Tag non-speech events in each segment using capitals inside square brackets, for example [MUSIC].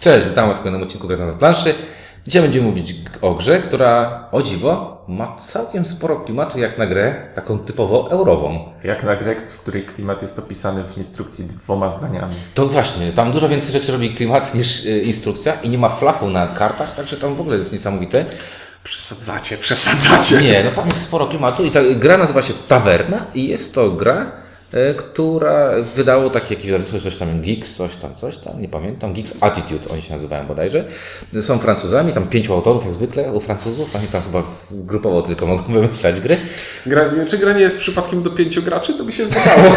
Cześć, witam Was w kolejnym odcinku Grata na planszy. Dzisiaj będziemy mówić o grze, która, o dziwo, ma całkiem sporo klimatu jak na grę taką typowo eurową. Jak na grę, w której klimat jest opisany w instrukcji dwoma zdaniami. To właśnie, tam dużo więcej rzeczy robi klimat niż y, instrukcja i nie ma flafu na kartach, także tam w ogóle jest niesamowite. Przesadzacie, przesadzacie. Nie, no tam jest sporo klimatu i ta gra nazywa się Taverna i jest to gra, która wydało takie jakieś coś, coś tam Geeks, coś tam, coś tam, nie pamiętam, Geeks Attitude oni się nazywają bodajże. Są Francuzami, tam pięciu autorów jak zwykle u Francuzów, oni tam chyba grupowo tylko mogą [LAUGHS] wymyślać gry. Gra, czy gra nie jest przypadkiem do pięciu graczy, to by się zgadzało.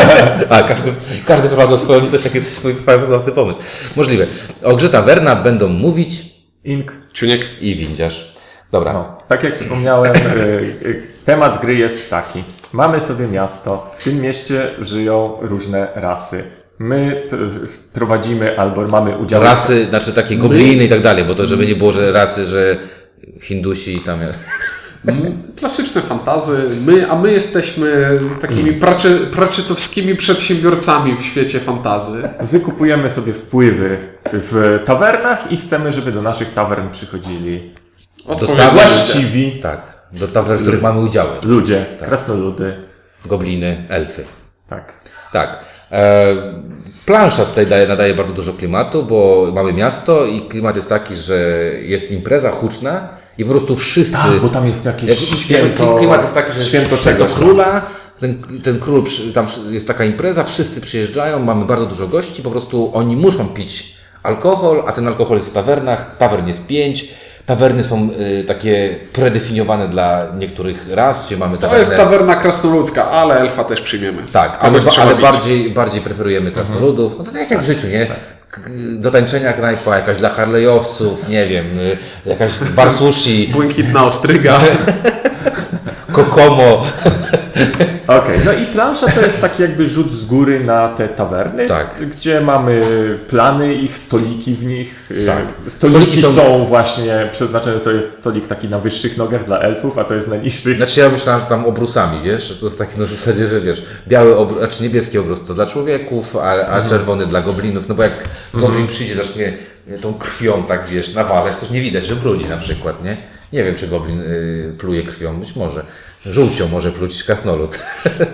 [LAUGHS] A, każdy, każdy prowadza swoją coś, jak jest swój własny pomysł. Możliwe. O grze Taverna będą mówić Ink. Ciuniek. i windziarz. Dobra. No, tak jak wspomniałem, y, y, temat gry jest taki. Mamy sobie miasto, w tym mieście żyją różne rasy. My prowadzimy albo mamy udział Rasy, znaczy takie gobliny i tak dalej, bo to żeby nie było, że rasy, że Hindusi i tam jest. Klasyczne fantazy. My, a my jesteśmy takimi praczy, praczytowskimi przedsiębiorcami w świecie fantazy. Wykupujemy sobie wpływy w tawernach i chcemy, żeby do naszych tawern przychodzili Odpowiednio. tawer- właściwi Tak, do tawer, w których mamy udziały. ludzie, krasnoludy. Gobliny, elfy. Tak. Tak. E, plansza tutaj daje, nadaje bardzo dużo klimatu, bo mamy miasto i klimat jest taki, że jest impreza huczna i po prostu wszyscy... Tak, bo tam jest jakieś Jak, święto. klimat jest taki, że święto święto tam. króla, ten, ten król, tam jest taka impreza, wszyscy przyjeżdżają, mamy bardzo dużo gości, po prostu oni muszą pić alkohol, a ten alkohol jest w tawernach, tawern jest pięć, tawerny są y, takie predefiniowane dla niektórych ras, gdzie mamy To tawernę... jest tawerna krasnoludzka, ale elfa też przyjmiemy. Tak, ale, ale bardziej, bardziej preferujemy krasnoludów. No to tak jak w życiu, nie? Do tańczenia knajpa, jakaś dla harlejowców, nie wiem, y, jakaś bar sushi, [LAUGHS] Błękitna ostryga. [LAUGHS] kokomo. Okej, no i plansza to jest taki jakby rzut z góry na te tawerny, Tak. gdzie mamy plany, ich stoliki w nich. Tak. Stoliki, Stoliki są- są... właśnie przeznaczone, to jest stolik taki na wyższych nogach dla elfów, a to jest na niższych. Znaczy ja myślałem, że tam obrusami, wiesz, że to jest takie na zasadzie, że wiesz, biały obrus, znaczy niebieski obrus to dla człowieków, a, a Mhm. czerwony dla goblinów, no bo jak goblin przyjdzie, zacznie tą krwią tak, wiesz, nawalać, to już nie widać, że brudzi na przykład, nie? Nie wiem, czy goblin y, pluje krwią, być może. Żółcią może pluć kasnolud.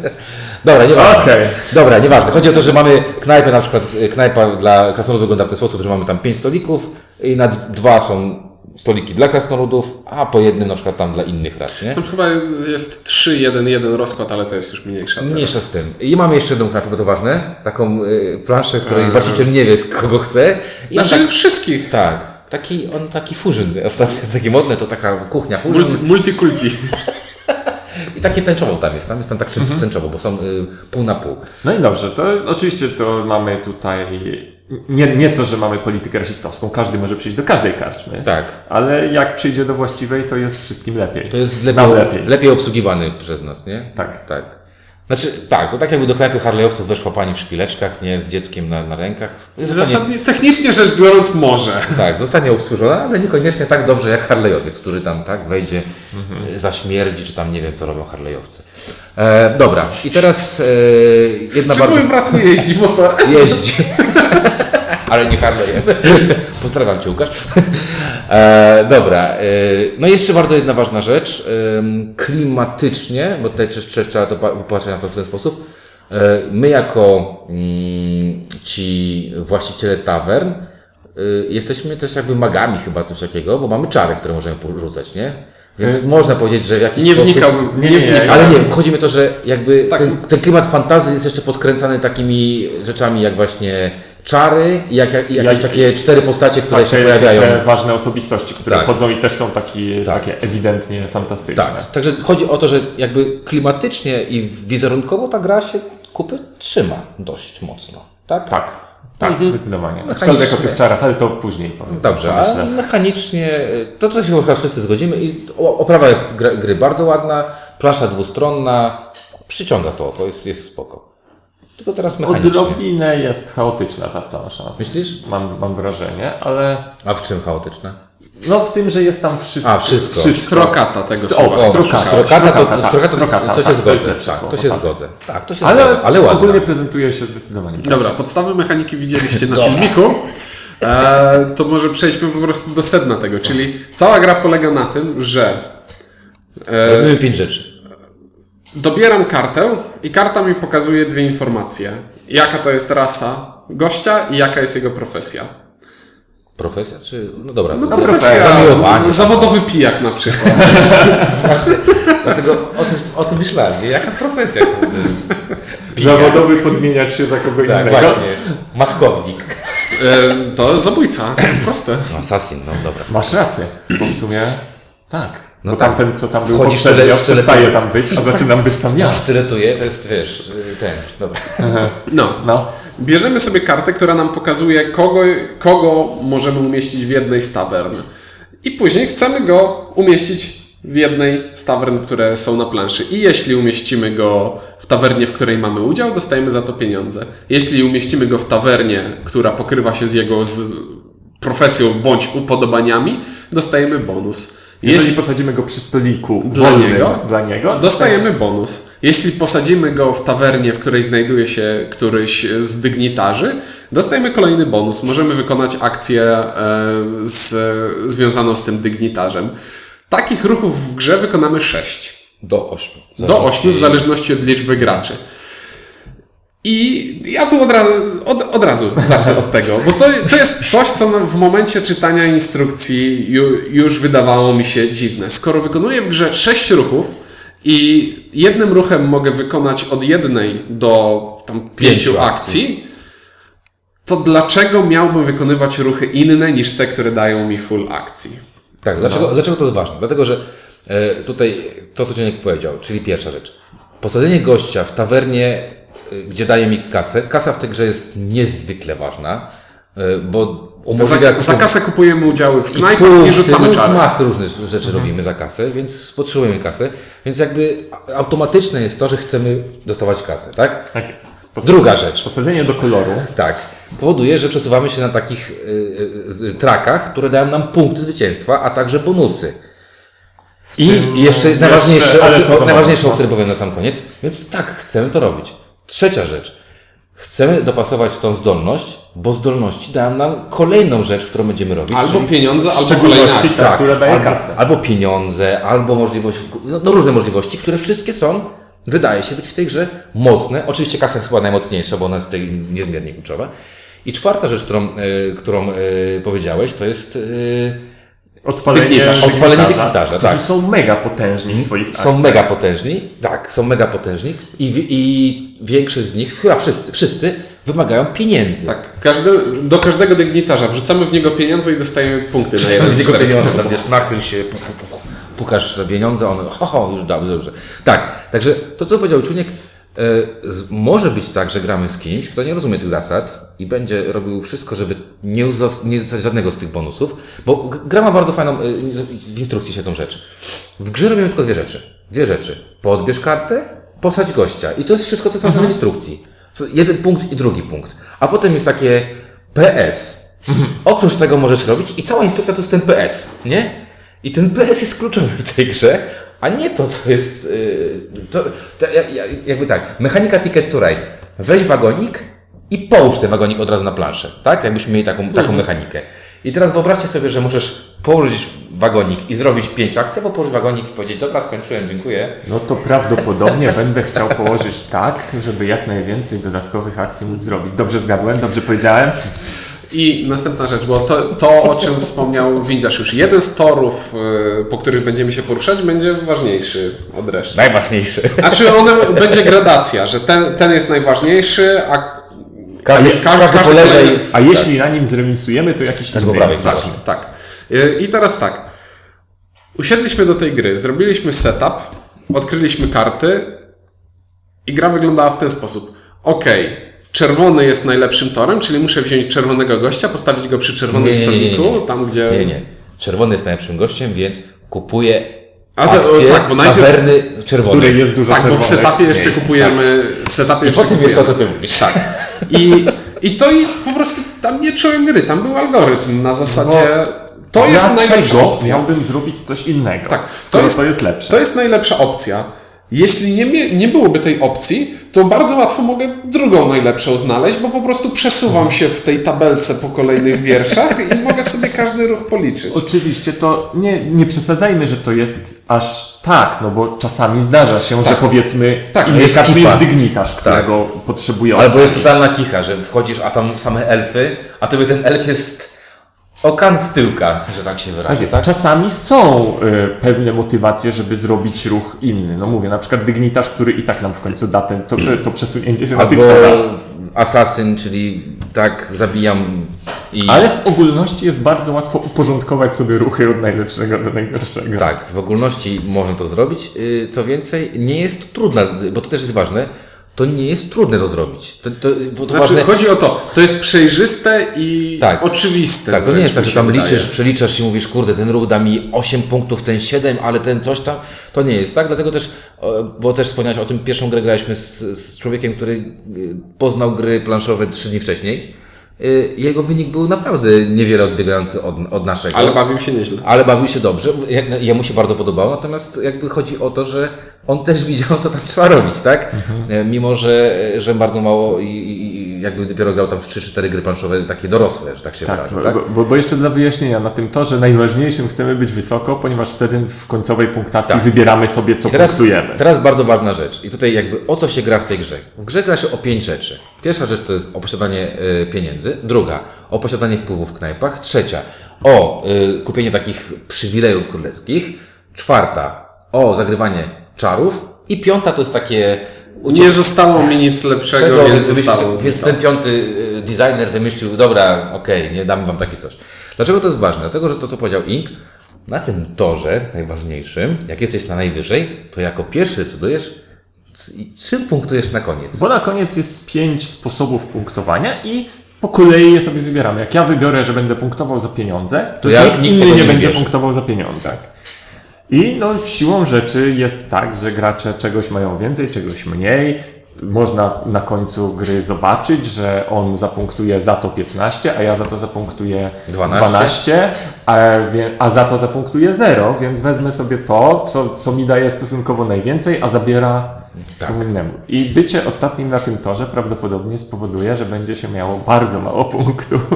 [LAUGHS] Dobra, nieważne. Okej. Dobra, nieważne. Chodzi o to, że mamy knajpę, na przykład knajpa dla krasnoludów wygląda w ten sposób, że mamy tam pięć stolików i na dwa są stoliki dla krasnoludów, a po jednym na przykład tam dla innych ras, nie? Tam chyba jest 3-1-1 rozkład, ale to jest już mniejsza. Mniejsza z tym. I mamy jeszcze jedną knajpę, bo to ważne, taką y, planszę, której właściciel nie wie, z kogo chce. I Znaczy tak, wszystkich. tak, taki, on taki furzyn, ostatnio takie modne, to taka kuchnia furzyn. Multi, multikulti. [LAUGHS] I takie tęczowo tam jest, tam jest tam tak mhm. tęczowo, bo są y, pół na pół. No i dobrze, to oczywiście to mamy tutaj. Nie, nie to, że mamy politykę rasistowską, każdy może przyjść do każdej karczmy. Tak. Ale jak przyjdzie do właściwej, to jest wszystkim lepiej. To jest lepiej, Nam lepiej. lepiej obsługiwany przez nas, nie? Tak. Tak. Znaczy, tak, to tak jakby do knajpy Harley'owców weszła pani w szpileczkach, nie, z dzieckiem na, na rękach. Zostanie, Zasadnie, technicznie rzecz biorąc może. tak, zostanie obsłużona, ale niekoniecznie tak dobrze jak Harley'owiec, który tam, tak, wejdzie, Mhm. e, zaśmierdzi, czy tam nie wiem, co robią Harley'owcy. E, dobra, i teraz e, jedna Czy bardzo... twój brat nie jeździ motorem? Jeździ. [LAUGHS] Ale nie Harley'em. [LAUGHS] Pozdrawiam Cię, Łukasz. [LAUGHS] E, dobra. E, no i jeszcze bardzo jedna ważna rzecz. E, klimatycznie, bo tutaj też, też trzeba to pa- popatrzeć na to w ten sposób. E, my jako mm, ci właściciele tawern e, jesteśmy też jakby magami chyba coś takiego, bo mamy czary, które możemy porzucać, nie? Więc można powiedzieć, że w jakiś Nie sposób... wnikałbym, nie, Nie, nie, wnikałbym. Ale nie, chodzi mi o to, że jakby Tak. ten, ten klimat fantazji jest jeszcze podkręcany takimi rzeczami jak właśnie czary i jak, i jakieś Jak- takie cztery postacie, które się Takie- pojawiają. Te ważne osobistości, które Tak. chodzą i też są taki, Tak. takie ewidentnie fantastyczne. Tak, także chodzi o to, że jakby klimatycznie i wizerunkowo ta gra się kupy trzyma dość mocno. Tak? Tak, tak, zdecydowanie. Mechanicznie. Aczkolwiek o tych czarach, ale to później powiem. Dobrze, co a myślę. mechanicznie y, to, to się chyba wszyscy zgodzimy i oprawa jest gry, bardzo ładna, plasza dwustronna, przyciąga to, to jest, jest spoko. Tylko teraz mechanicznie. Odrobinę jest chaotyczna ta plansza. Myślisz? Mam, mam wrażenie, ale A w czym chaotyczne? no w tym, że jest tam wszystko. A, wszystko. Strokata tego O, słowa. o, strokata. Strokata, to, Strokata, tak, strokata, strokata, to się tak, to zgodzę. lepsze Tak, to się tak. zgodzę. Tak, to się Ale, zgodzę. Ale ładna. ogólnie prezentuje się zdecydowanie. Dobra, podstawy mechaniki widzieliście na filmiku. E, to może przejdźmy po prostu do sedna tego, czyli cała gra polega na tym, że Robimy pięć rzeczy. Dobieram kartę i karta mi pokazuje dwie informacje. Jaka to jest rasa gościa i jaka jest jego profesja. Profesja czy... No dobra. No, to- profesja, Zamiłowanie. zawodowy pijak na przykład. Dlatego o tym, o tym myślałem. nie? Jaka profesja? kurde? Zawodowy podmieniacz się za kogo Tak, innego. właśnie. Maskownik. E, to zabójca, proste. No, assassin, no dobra. Masz rację, bo w sumie tak. No bo tak. tamten, co tam był Wchodzisz poprzednio, tyle- tyle- przestaje tam być, a [LAUGHS] zaczynam być tam ja. Sztyletuje, to jest, wiesz, ten, dobra. No. No. Bierzemy sobie kartę, która nam pokazuje, kogo, kogo możemy umieścić w jednej z tawern. I później chcemy go umieścić w jednej z tawern, które są na planszy. I jeśli umieścimy go w tawernie, w której mamy udział, dostajemy za to pieniądze. Jeśli umieścimy go w tawernie, która pokrywa się z jego z profesją bądź upodobaniami, dostajemy bonus. Jeżeli posadzimy go przy stoliku Dla wolnym niego? dla niego, Dostajemy bonus. Jeśli posadzimy go w tawernie, w której znajduje się któryś z dygnitarzy, dostajemy kolejny bonus. Możemy wykonać akcję e, z, związaną z tym dygnitarzem. Takich ruchów w grze wykonamy 6. Do ośmiu. Do 8 w zależności od liczby graczy. I ja tu od razu, od, od razu zacznę od tego, bo to, to jest coś, co w momencie czytania instrukcji ju, już wydawało mi się dziwne. Skoro wykonuję w grze 6 ruchów i jednym ruchem mogę wykonać od jednej do tam pięciu Pięciu akcji, to dlaczego miałbym wykonywać ruchy inne niż te, które dają mi full akcji? Tak, dlaczego, dlaczego to jest ważne? Dlatego, że e, tutaj to, co Cieniek powiedział, czyli pierwsza rzecz. Posadzenie gościa w tawernie, gdzie daje mi kasę. Kasa w tej grze jest niezwykle ważna, e, bo umożliwia... Za, za kasę kupujemy udziały w knajpach i, punkty, rzucamy czary. Masę różnych rzeczy robimy za kasę, więc potrzebujemy kasy. Więc jakby automatyczne jest to, że chcemy dostawać kasę, tak? Tak jest. Pos- Druga rzecz. Posadzenie do koloru. Tak. Powoduje, że przesuwamy się na takich y, trakach, które dają nam punkty zwycięstwa, a także bonusy. I jeszcze jeszcze, najważniejsze, o, najważniejsze, o którym powiem na sam koniec. Więc tak, chcemy to robić. Trzecia rzecz. Chcemy dopasować tą zdolność, bo zdolności dają nam kolejną rzecz, którą będziemy robić. Albo pieniądze, W albo kolejne szczególności akcje. ta, która daje albo, kasę. albo pieniądze, albo możliwość, no, no różne możliwości, które wszystkie są, wydaje się być w tej grze mocne. Oczywiście kasa jest chyba najmocniejsza, bo ona jest tutaj niezmiernie kluczowa. I czwarta rzecz, którą, y, którą y, powiedziałeś, to jest y, Odpalenie Dygnitarz. Odpalenie dygnitarza, dygnitarza, którzy tak. są mega potężni w swoich są akcjach. mega potężni. Tak, są mega potężni. I, I większość z nich, chyba wszyscy, wszyscy wymagają pieniędzy. Tak, każdy, do każdego dygnitarza wrzucamy w niego pieniądze i dostajemy punkty na jeden z czterech pieniądze, tam wiesz, nachyl się, pu, pu, pu, pukasz pieniądze, on, ho, ho, już dobrze, dobrze. Tak, także to, co powiedział Czuniek, e, może być tak, że gramy z kimś, kto nie rozumie tych zasad i będzie robił wszystko, żeby nie, uzos- nie dostać żadnego z tych bonusów, bo gra ma bardzo fajną, e, w instrukcji się tą rzecz. W grze robimy tylko dwie rzeczy. Dwie rzeczy. Podbierz kartę, posadź gościa. I to jest wszystko, co jest napisane w instrukcji. Jeden punkt i drugi punkt. A potem jest takie PS. Oprócz tego możesz robić i cała instrukcja to jest ten PS, nie? I ten PS jest kluczowy w tej grze, a nie to, co jest. Yy, to, to, ja- ja- jakby tak, mechanika Ticket to Ride. Weź wagonik i połóż ten wagonik od razu na planszę, tak? Jakbyśmy mieli taką, taką mechanikę. I teraz wyobraźcie sobie, że możesz położyć wagonik i zrobić pięć akcji, albo położyć wagonik i powiedzieć, dobra, skończyłem, dziękuję. No to prawdopodobnie [LAUGHS] będę chciał położyć tak, żeby jak najwięcej dodatkowych akcji móc zrobić. Dobrze zgadłem? Dobrze powiedziałem? I następna rzecz, bo to, to o czym wspomniał Windziarz już. Jeden z torów, y, po których będziemy się poruszać, będzie ważniejszy od reszty. Najważniejsze. Znaczy one, będzie gradacja, że ten, ten jest najważniejszy, a Każdy, każdy- każdy, po każdy A jeśli na nim zremisujemy, to jakiś Każdy po inny prawej, jest tak. ważny. Tak. Y, I teraz tak. Usiedliśmy do tej gry, zrobiliśmy setup, odkryliśmy karty i gra wyglądała w ten sposób. Ok, czerwony jest najlepszym torem, czyli muszę wziąć czerwonego gościa, postawić go przy czerwonym Nie, nie, nie, nie, tam gdzie... Nie, nie. Czerwony jest najlepszym gościem, więc kupuję A to- akcję tak, bo najpierw- tawerny czerwonej. której jest dużo Tak, bo w setupie jeszcze jest, kupujemy... W setupie I jeszcze potem jest to, kupujemy. co ty mówisz. Tak. I, I to i po prostu tam nie czułem gry, tam był algorytm na zasadzie. To jest Dlaczego najlepsza opcja. miałbym zrobić coś innego, Tak, skoro to jest, lepsze? To jest najlepsza opcja. Jeśli nie, nie byłoby tej opcji, to bardzo łatwo mogę drugą najlepszą znaleźć, bo po prostu przesuwam się w tej tabelce po kolejnych wierszach i mogę sobie każdy ruch policzyć. Oczywiście to nie, nie przesadzajmy, że to jest aż tak, no bo czasami zdarza się, że Tak. powiedzmy Tak, w innej jest jest dygnitarz, którego potrzebują. Albo jest totalna kicha, że wchodzisz, a tam same elfy, a tobie ten elf jest o kant tyłka, że tak się Tak wyrażę, jest. tak? Czasami są y, pewne motywacje, żeby zrobić ruch inny. No mówię, na przykład dygnitarz, który i tak nam w końcu da ten, to, to przesunięcie się na Albo torach. asasyn, czyli tak zabijam i... Ale w ogólności jest bardzo łatwo uporządkować sobie ruchy od najlepszego do najgorszego. Tak, w ogólności można to zrobić. Yy, Co więcej, nie jest to trudne, bo to też jest ważne, to nie jest trudne to zrobić. To, to, to Znaczy, ważne, chodzi o to, to jest przejrzyste i Tak. oczywiste. Tak, to nie jest tak, że tam wydaje. liczysz, przeliczasz i mówisz, kurde, ten ruch da mi 8 punktów, ten 7, ale ten coś tam. To nie jest tak, dlatego też, bo też wspomniałeś o tym, pierwszą grę graliśmy z, z człowiekiem, który y, poznał gry planszowe 3 dni wcześniej. Y, Jego wynik był naprawdę niewiele odbiegający od, od naszego. Ale bawił się nieźle. ale bawił się dobrze. Jemu się bardzo podobało, natomiast jakby chodzi o to, że on też widział, co tam trzeba robić, tak? E, Mimo, że, że bardzo mało i i jakby dopiero grał tam w 3-4 gry planszowe, takie dorosłe, że tak się Tak, wyrażę, bo, tak? Bo, bo, jeszcze dla wyjaśnienia, na tym torze najważniejszym chcemy być wysoko, ponieważ wtedy w końcowej punktacji Tak. wybieramy sobie, co I teraz, punktujemy. teraz bardzo ważna rzecz. I tutaj jakby o co się gra w tej grze? W grze gra się o pięć rzeczy. Pierwsza rzecz to jest o posiadanie y, pieniędzy. Druga, o posiadanie wpływów w knajpach. Trzecia, o y, kupienie takich przywilejów królewskich. Czwarta, o zagrywanie czarów. I piąta to jest takie... Nie zostało mi nic lepszego, Czego, więc zostało więc ten piąty y, designer wymyślił, dobra, okej, nie damy wam takie coś. Dlaczego to jest ważne? Dlatego, że to, co powiedział Ink, na tym torze najważniejszym, jak jesteś na najwyżej, to jako pierwszy decydujesz, czym punktujesz na koniec. Bo na koniec jest pięć sposobów punktowania i po kolei je sobie wybieramy. Jak ja wybiorę, że będę punktował za pieniądze, to, To ja- nikt inny nie nie będzie punktował za pieniądze. I no, siłą rzeczy jest tak, że gracze czegoś mają więcej, czegoś mniej. Można na końcu gry zobaczyć, że on zapunktuje za to 15, a ja za to zapunktuję 12. 12, a, a za to zapunktuję 0, więc wezmę sobie to, co, co mi daje stosunkowo najwięcej, a zabiera Tak. I bycie ostatnim na tym torze prawdopodobnie spowoduje, że będzie się miało bardzo mało punktów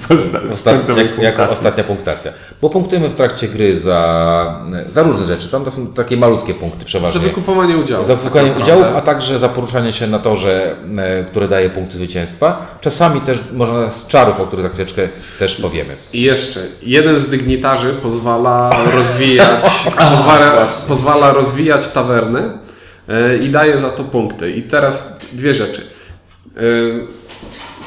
w osta- w Ostat, jak, jako ostatnia punktacja. Bo punktujemy w trakcie gry za, za różne rzeczy. Tam to są takie malutkie punkty Za przeważnie. wykupowanie udziałów. Za tak wykonanie naprawdę. udziałów, a także za poruszanie się na torze, e, które daje punkty zwycięstwa. Czasami też można z czarów, o których za chwileczkę też powiemy. I jeszcze, jeden z dygnitarzy pozwala rozwijać, [LAUGHS] pozwala, pozwala rozwijać tawernę e, i daje za to punkty. I teraz dwie rzeczy. E,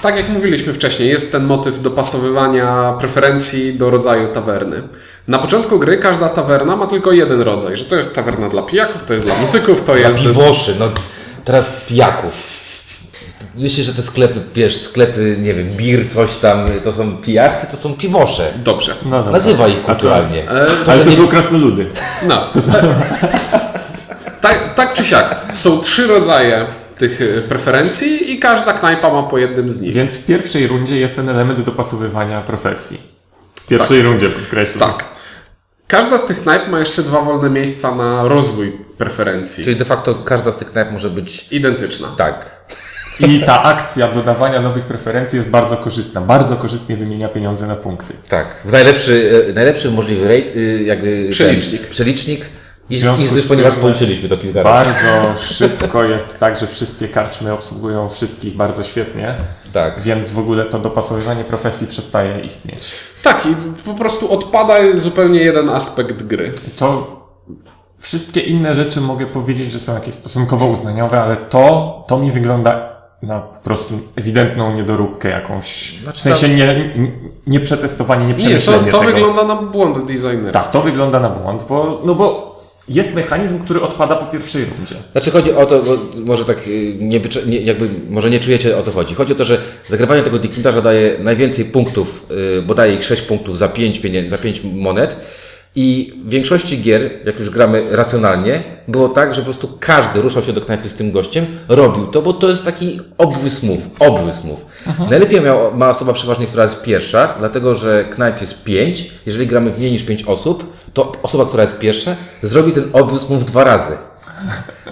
Tak jak mówiliśmy wcześniej, jest ten motyw dopasowywania preferencji do rodzaju tawerny. Na początku gry każda tawerna ma tylko jeden rodzaj, że to jest tawerna dla pijaków, to jest dla muzyków, to Dla jest... piwoszy, no teraz pijaków. Myślę, że te sklepy, wiesz, sklepy, nie wiem, bir, coś tam, to są pijacy, to są piwosze. Dobrze. No dobra. Nazywaj ich kulturalnie. E, To, Ale że to nie- są krasnoludy. No. [LAUGHS] tak, tak czy siak. Są trzy rodzaje tych e, preferencji i każda knajpa ma po jednym z nich. Więc w pierwszej rundzie jest ten element dopasowywania profesji. W pierwszej rundzie podkreślam. Tak. Każda z tych knajp ma jeszcze dwa wolne miejsca na rozwój preferencji. Czyli de facto każda z tych knajp może być Identyczna. tak. I ta akcja dodawania nowych preferencji jest bardzo korzystna. Bardzo korzystnie wymienia pieniądze na punkty. Tak. W najlepszy, e, najlepszy możliwy rate, y, jakby Przelicznik. Ten, przelicznik. I, W związku i, z już ponieważ policzyliśmy to kilka razy. Bardzo szybko jest tak, że wszystkie karczmy obsługują wszystkich bardzo świetnie. Tak. Więc w ogóle to dopasowywanie profesji przestaje istnieć. Tak, i po prostu odpada zupełnie jeden aspekt gry. To wszystkie inne rzeczy mogę powiedzieć, że są jakieś stosunkowo uznaniowe, ale to, to mi wygląda na po prostu ewidentną niedoróbkę jakąś. Znaczy w sensie nie, nie, nie przetestowanie, nie Nie, to, to tego. wygląda na błąd designerski. Tak, to wygląda na błąd, bo, no bo jest mechanizm, który odpada po pierwszej rundzie. Znaczy chodzi o to, bo może tak y, nie, nie jakby może nie czujecie o co chodzi. Chodzi o to, że zagrywanie tego diknitarza daje najwięcej punktów, y, bo daje ich 6 punktów za 5, pienię- za 5 monet. I w większości gier, jak już gramy racjonalnie, było tak, że po prostu każdy ruszał się do knajpy z tym gościem, robił to, bo to jest taki obłys move, obłys move. Najlepiej miał, ma osoba przeważnie, która jest pierwsza, dlatego że knajp jest 5. Jeżeli gramy w mniej niż 5 osób, to osoba, która jest pierwsza, zrobi ten obłys move dwa razy.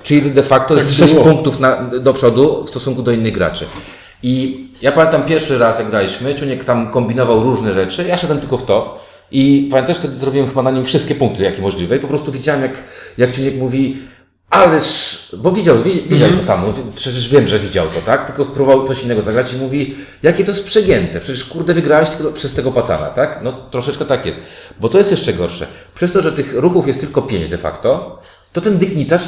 Czyli de facto jest 6 było. punktów na, do przodu w stosunku do innych graczy. I ja pamiętam pierwszy raz, jak graliśmy, Ciuniek tam kombinował różne rzeczy, ja szedłem tylko w to. I pamiętasz, wtedy zrobiłem chyba na nim wszystkie punkty, jakie możliwe. I po prostu widziałem, jak, jak Ciuniek mówi, ależ, bo widział, wi- widział to samo, przecież wiem, że widział to, tak? Tylko próbował coś innego zagrać i mówi, jakie to jest przegięte, przecież kurde wygrałeś tylko przez tego pacana, tak? No troszeczkę tak jest. Bo to jest jeszcze gorsze. Przez to, że tych ruchów jest tylko pięć de facto, to ten dygnitarz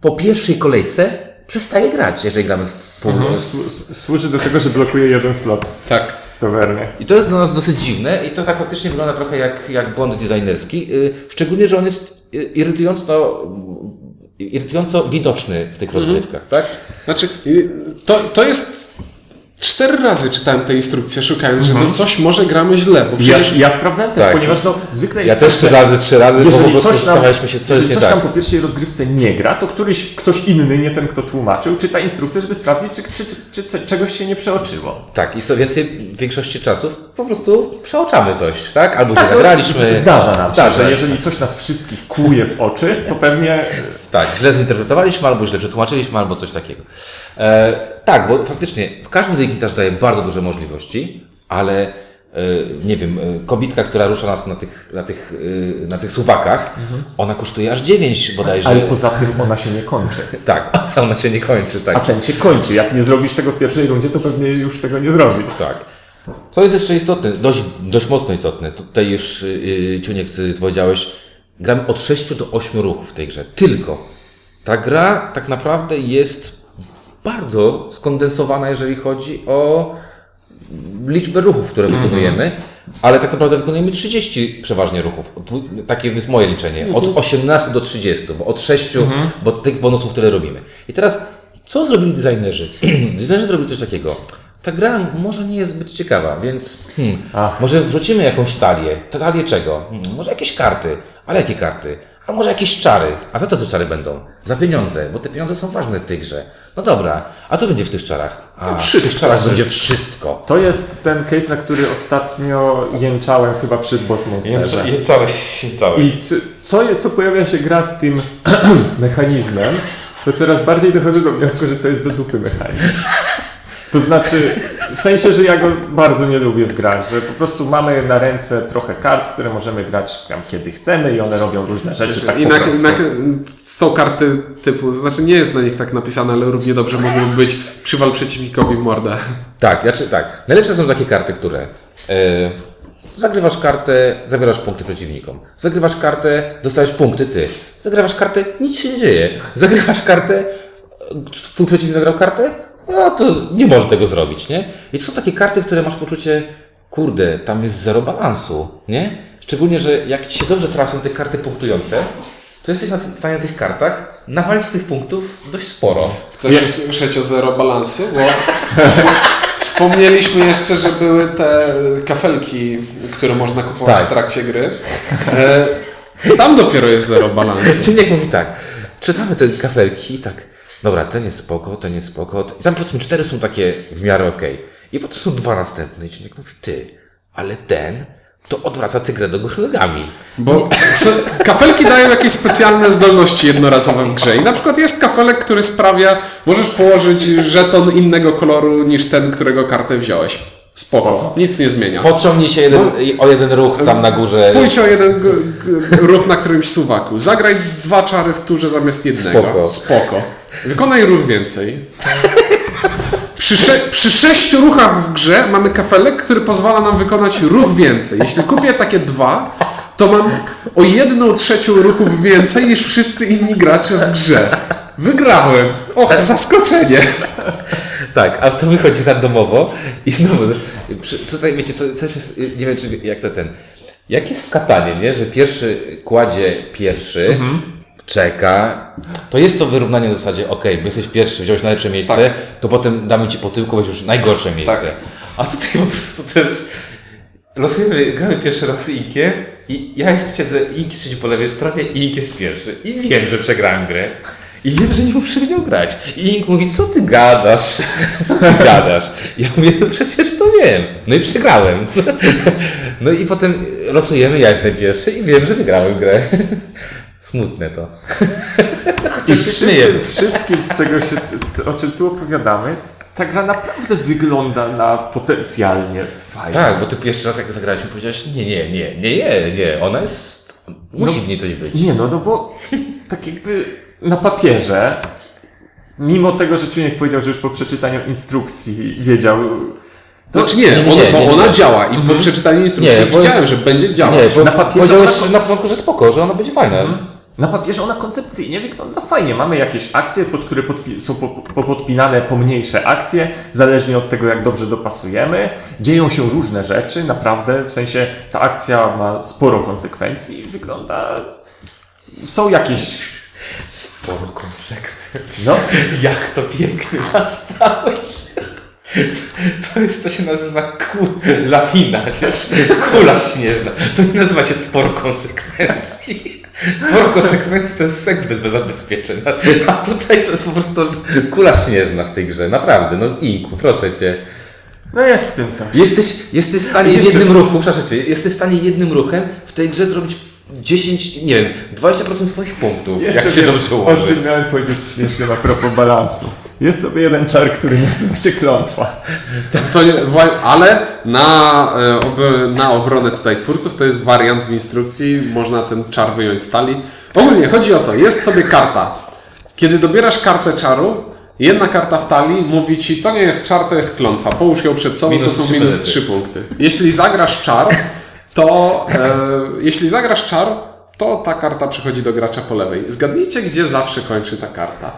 po pierwszej kolejce przestaje grać, jeżeli gramy w full. Słu- Służy do tego, że blokuje jeden slot Tak. w tawernie. I to jest dla nas dosyć dziwne i to tak faktycznie wygląda trochę jak, jak błąd designerski. Yy, Szczególnie, że on jest yy, irytująco, irytująco widoczny w tych rozgrywkach, tak? Znaczy, to, to jest. Cztery razy czytałem tę instrukcję, szukając, że no coś może gramy źle, bo Ja, przecież ja sprawdzałem też, Tak. ponieważ no, zwykle jest Ja też tak, trzy że razy, trzy razy, bo po prostu zastanawialiśmy się, co jeżeli jest nie coś tak. tam po pierwszej rozgrywce nie gra, to któryś, ktoś inny, nie ten, kto tłumaczył, czyta instrukcję, żeby sprawdzić, czy, czy, czy, czy, czy czegoś się nie przeoczyło. Tak, i co więcej, w większości czasów po prostu przeoczamy coś, tak? Albo się no, zagraliśmy. Zdarza nam się, Zdarza. że jeżeli coś nas wszystkich kłuje w oczy, to pewnie Tak, źle zinterpretowaliśmy, albo źle przetłumaczyliśmy, albo coś takiego. E, tak, bo faktycznie każdy dygnitarz daje bardzo duże możliwości, ale e, nie wiem, e, kobitka, która rusza nas na tych, na tych, e, na tych suwakach, ona kosztuje aż 9 bodajże. ale poza tym ona się nie kończy. [LAUGHS] Tak, [LAUGHS] ona się nie kończy, tak. A ten się kończy. Jak nie zrobisz tego w pierwszej rundzie, to pewnie już tego nie zrobisz. Tak. Co jest jeszcze istotne, dość, dość mocno istotne, tutaj już yy, Ciuniek, ty powiedziałeś, gramy od 6 do 8 ruchów w tej grze. Tylko. Ta gra tak naprawdę jest bardzo skondensowana, jeżeli chodzi o liczbę ruchów, które wykonujemy, ale tak naprawdę wykonujemy 30 przeważnie ruchów. Takie jest moje liczenie. Od 18 do 30, bo od 6, bo tych bonusów tyle robimy. I teraz, co zrobili designerzy? [CLEARS THROAT] designerzy zrobili coś takiego. Ta gra może nie jest zbyt ciekawa, więc hmm, może wrzucimy jakąś talię. Ta talię czego? Hmm, może jakieś karty. Ale jakie karty? A może jakieś czary? A za co te czary będą? Za pieniądze, bo te pieniądze są ważne w tej grze. No dobra, a co będzie w tych czarach? A, wszystko. W tych czarach będzie wszystko. To jest ten case, na który ostatnio jęczałem chyba przy Boss Monsterze. całeś, całeś. I co, co, co pojawia się gra z tym [CLEARS THROAT] mechanizmem, to coraz bardziej dochodzę do wniosku, że to jest do dupy mechanizm. To znaczy, w sensie, że ja go bardzo nie lubię w grach, że po prostu mamy na ręce trochę kart, które możemy grać tam kiedy chcemy i one robią różne rzeczy tak I na, na, są karty typu, znaczy nie jest na nich tak napisane, ale równie dobrze mogą być przywal przeciwnikowi w mordę. Tak, znaczy tak. Najlepsze są takie karty, które e, zagrywasz kartę, zabierasz punkty przeciwnikom. Zagrywasz kartę, dostajesz punkty ty. Zagrywasz kartę, nic się nie dzieje. Zagrywasz kartę, e, twój przeciwnik zagrał kartę, no to nie może tego zrobić, nie? I to są takie karty, które masz poczucie, kurde, tam jest zero balansu, nie? Szczególnie, że jak ci się dobrze trafią te karty punktujące, to jesteś na w stanie tych kartach nawalić tych punktów dość sporo. Chcesz usłyszeć o zero balansu? Bo [LAUGHS] wspomnieliśmy jeszcze, że były te kafelki, które można kupować Tak. w trakcie gry. E, tam dopiero jest zero balansu. Czyli jak mówi tak, czytamy te kafelki i tak, dobra, ten jest spoko, ten jest spoko. I tam powiedzmy cztery są takie w miarę okej. I potem są dwa następne. I człowiek mówi, ty, ale ten to odwraca tę grę do góry nogami. Bo so, kafelki dają jakieś specjalne zdolności jednorazowe w grze. I na przykład jest kafelek, który sprawia, możesz położyć żeton innego koloru niż ten, którego kartę wziąłeś. Spoko, Spoko. nic nie zmienia. Podciągnij się jeden, o jeden ruch tam na górze. Pójdź o jeden g- g- ruch na którymś suwaku. Zagraj dwa czary w turze zamiast jednego. Spoko. Spoko. Wykonaj ruch więcej. Przy, sze przy sześciu ruchach w grze mamy kafelek, który pozwala nam wykonać ruch więcej. Jeśli kupię takie dwa, to mam o jedną trzecią ruchów więcej niż wszyscy inni gracze w grze. Wygrałem. Och, zaskoczenie. Tak, a to wychodzi randomowo i znowu, przy, tutaj wiecie, co, coś jest, nie wiem, czy jak to ten, jak jest w katanie, nie, że pierwszy kładzie pierwszy, czeka, to jest to wyrównanie w zasadzie, ok, bo jesteś pierwszy, wziąłeś najlepsze miejsce, Tak. to potem damy ci po tyłku, weźmiesz najgorsze miejsce. Tak. A tutaj po prostu to jest, losujemy, gramy pierwszy raz z Inkiem i ja siedzę, Ink siedzi po lewej stronie i Ink jest pierwszy i wiem, że przegrałem grę. I wiem, że nie muszę w nią grać. I Ink mówi, co ty gadasz? Co ty gadasz? Ja mówię, no przecież to wiem. No i przegrałem. No i potem losujemy, ja jestem pierwszy i wiem, że wygrałem grę. Smutne to. I wszystkim, wszystkim, z czego się, o czym tu opowiadamy, ta gra naprawdę wygląda na potencjalnie fajnie. Tak, bo ty pierwszy raz jak zagraliśmy powiedziałeś, nie, nie, nie, nie, nie, nie, ona jest, musi w niej coś być. Nie, no, no bo tak jakby na papierze, mimo tego, że Czuniek powiedział, że już po przeczytaniu instrukcji wiedział, to Znaczy nie, nie, nie, ona, nie, bo nie, ona nie. działa i po przeczytaniu instrukcji Nie, bo- widziałem, że będzie działać. Nie, bo Na papierze powiedziałeś ona- na początku, że spoko, że ona będzie fajna. na papierze ona koncepcyjnie wygląda fajnie. Mamy jakieś akcje, pod które podpi- są po, po, podpinane pomniejsze akcje, zależnie od tego, jak dobrze dopasujemy. Dzieją się różne rzeczy, naprawdę, w sensie ta akcja ma sporo konsekwencji i wygląda... Są jakieś... Sporo konsekwencji. No. [LAUGHS] Jak to pięknie nazwałeś. To jest, to się nazywa ku, lawina, wiesz, kula śnieżna. To nie nazywa się sporo konsekwencji. Sporo konsekwencji to jest seks bez, bez zabezpieczeń. A tutaj to jest po prostu kula śnieżna w tej grze. Naprawdę, no Inku, proszę Cię. No jest w tym coś. Jesteś, jesteś w stanie Jeszcze- jednym ruchu, proszę Cię, jesteś w stanie jednym ruchem w tej grze zrobić 10, nie wiem, 20% swoich punktów, jak się wiem, dobrze O ułoży. czym miałem powiedzieć śmiesznie a propos balansu. Jest sobie jeden czar, który nazywa się klątwa. To, wła- ale na, e, na obronę tutaj twórców to jest wariant w instrukcji, można ten czar wyjąć z talii. Ogólnie chodzi o to, jest sobie karta. Kiedy dobierasz kartę czaru, jedna karta w talii mówi ci, to nie jest czar, to jest klątwa. Połóż ją przed sobą, Minus to są minus monety. 3 punkty. Jeśli zagrasz czar, to e, jeśli zagrasz czar, to ta karta przychodzi do gracza po lewej. Zgadnijcie, gdzie zawsze kończy ta karta.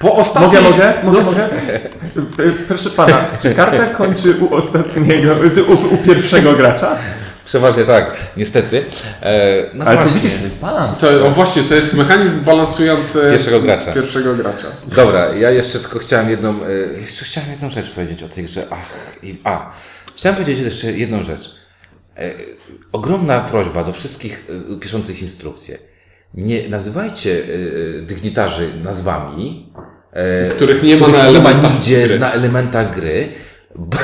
Po ostatniej... Mogę, mogę? Mogę, No, mogę? E, Proszę pana, czy karta kończy u ostatniego, u, u pierwszego gracza? Przeważnie tak, niestety. E, no Ale to właśnie. widzisz, to jest balans. To, o właśnie, to jest mechanizm balansujący Pierwszego gracza. Pierwszego gracza. Dobra, ja jeszcze tylko chciałem jedną, e, jeszcze chciałem jedną rzecz powiedzieć o tej grze. Ach, i, a, chciałem powiedzieć jeszcze jedną rzecz. Ogromna prośba do wszystkich e, piszących instrukcje. Nie nazywajcie e, dygnitarzy nazwami, Których nie ma których na nie ma nigdzie gry. na elementach gry, bo,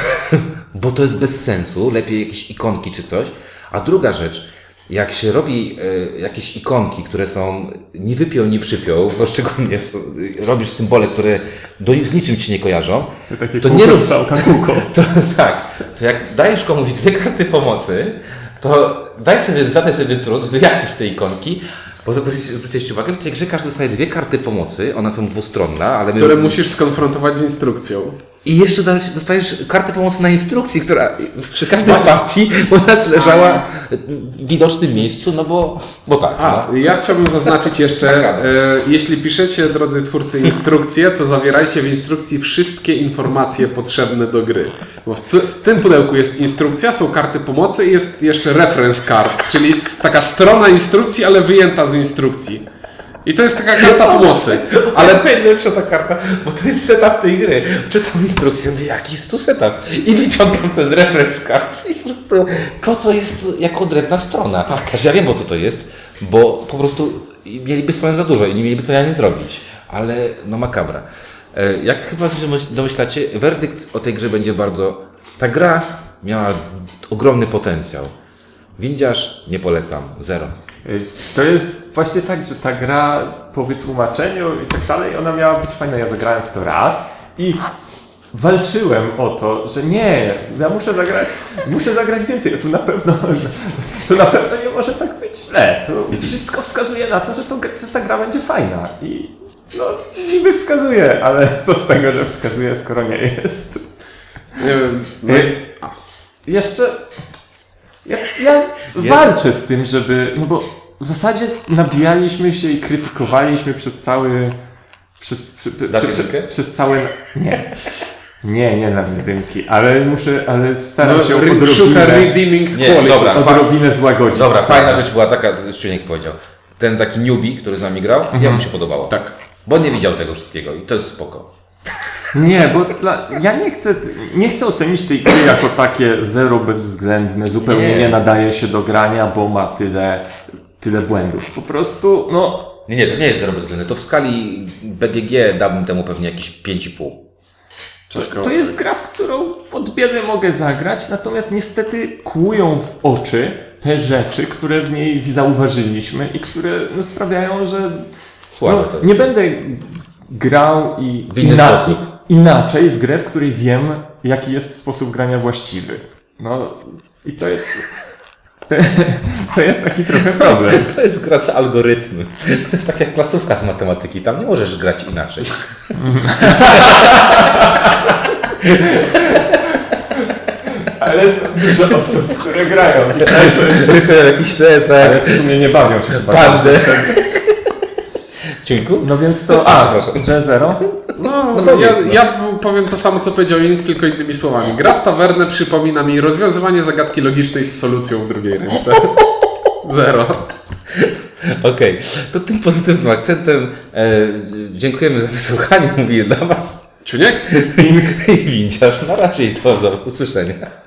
bo to jest bez sensu. Lepiej jakieś ikonki czy coś. A druga rzecz, jak się robi jakieś ikonki, które są nie wypiął, nie przypiął, bo szczególnie są, robisz symbole, które do, z niczym ci nie kojarzą, To takie to nie rób, strzałka, kółko. [LAUGHS] to, tak, to jak dajesz komuś dwie karty pomocy, to daj sobie, zadaj sobie trud wyjaśnić te ikonki, bo zwróćcie uwagę, w tej grze każdy dostaje dwie karty pomocy, one są dwustronne, ale my, Które musisz skonfrontować z instrukcją. I jeszcze dostajesz kartę pomocy na instrukcji, która przy każdej partii u nas leżała w widocznym miejscu, no bo, bo tak. A, no. ja chciałbym zaznaczyć jeszcze, Taka. e, jeśli piszecie, drodzy twórcy, instrukcje, to zawierajcie w instrukcji wszystkie informacje potrzebne do gry. Bo w, t- w tym pudełku jest instrukcja, są karty pomocy i jest jeszcze reference card, czyli taka strona instrukcji, ale wyjęta z instrukcji. I to jest taka karta pomocy. Ale Ale [LAUGHS] to jest najlepsza ta karta, bo to jest setup tej gry. Czytam instrukcję, mówię, jaki jest tu setup? I wyciągam ten reference card i po prostu, po co jest to jako drewna strona? Tak. ja wiem, po co to jest, bo po prostu mieliby stronę za dużo i nie mieliby to ja nie zrobić. Ale no makabra. E, Jak chyba się domyśl- domyślacie, werdykt o tej grze będzie bardzo... Ta gra miała ogromny potencjał. Windziarz nie polecam, zero. To jest właśnie tak, że ta gra po wytłumaczeniu i tak dalej, ona miała być fajna. Ja zagrałem w to raz i walczyłem o to, że nie, ja muszę zagrać, muszę zagrać więcej. Tu na pewno, [LAUGHS] to na pewno nie może tak być źle. To wszystko wskazuje na to, że, to, że ta gra będzie fajna. I no, niby wskazuje, ale co z tego, że wskazuje, skoro nie jest. nie wiem, no, Y, Jeszcze ja, ja walczę z tym, żeby. No bo w zasadzie nabijaliśmy się i krytykowaliśmy przez cały. Przez, przy, przy, przy, przez cały. Nie. Nie, nie na jedynki, ale muszę, ale staram no, się o re- szuka odrobinę, redeeming Nie, quality. dobra. odrobinę złagodzić. Dobra, sprawę. fajna rzecz była taka, Szczuniek powiedział. Ten taki newbie, który z nami grał, ja mu się podobało. Tak. Bo on nie widział tego wszystkiego i to jest spoko. Nie, bo dla, ja nie chcę, nie chcę ocenić tej gry jako takie zero bezwzględne, zupełnie Nie. nie. nadaje się do grania, bo ma tyle, tyle błędów. Po prostu, no, Nie, nie, to nie jest zero bezwzględne. To w skali BGG dałbym temu pewnie jakieś 5,5. Coś koło To jest gra, w którą od biedy mogę zagrać, natomiast niestety kłują w oczy te rzeczy, które w niej zauważyliśmy i które no, sprawiają, że Słabe No, to nie będę grał i W inny ina- sposób. inaczej w grę, w której wiem, jaki jest sposób grania właściwy. No i to jest. To, [LAUGHS] to jest taki trochę problem. [LAUGHS] To jest gra z algorytmy. To jest tak jak klasówka z matematyki. Tam nie możesz grać inaczej. [LAUGHS] Ale jest dużo osób, które grają. Rysują jakiś te, tak. Ale w sumie nie bawią się chyba. Dziękuję. No więc to. A, [LAUGHS] Przepraszam. że zero? No, No to ja, no. ja powiem to samo, co powiedział Ink, tylko innymi słowami. Gra w tawernę przypomina mi rozwiązywanie zagadki logicznej z solucją w drugiej ręce. [LAUGHS] Zero. Okej, to tym pozytywnym akcentem e, dziękujemy za wysłuchanie. Mówię dla Was Czuniek? [LAUGHS] i winciarz. Na razie i do usłyszenia.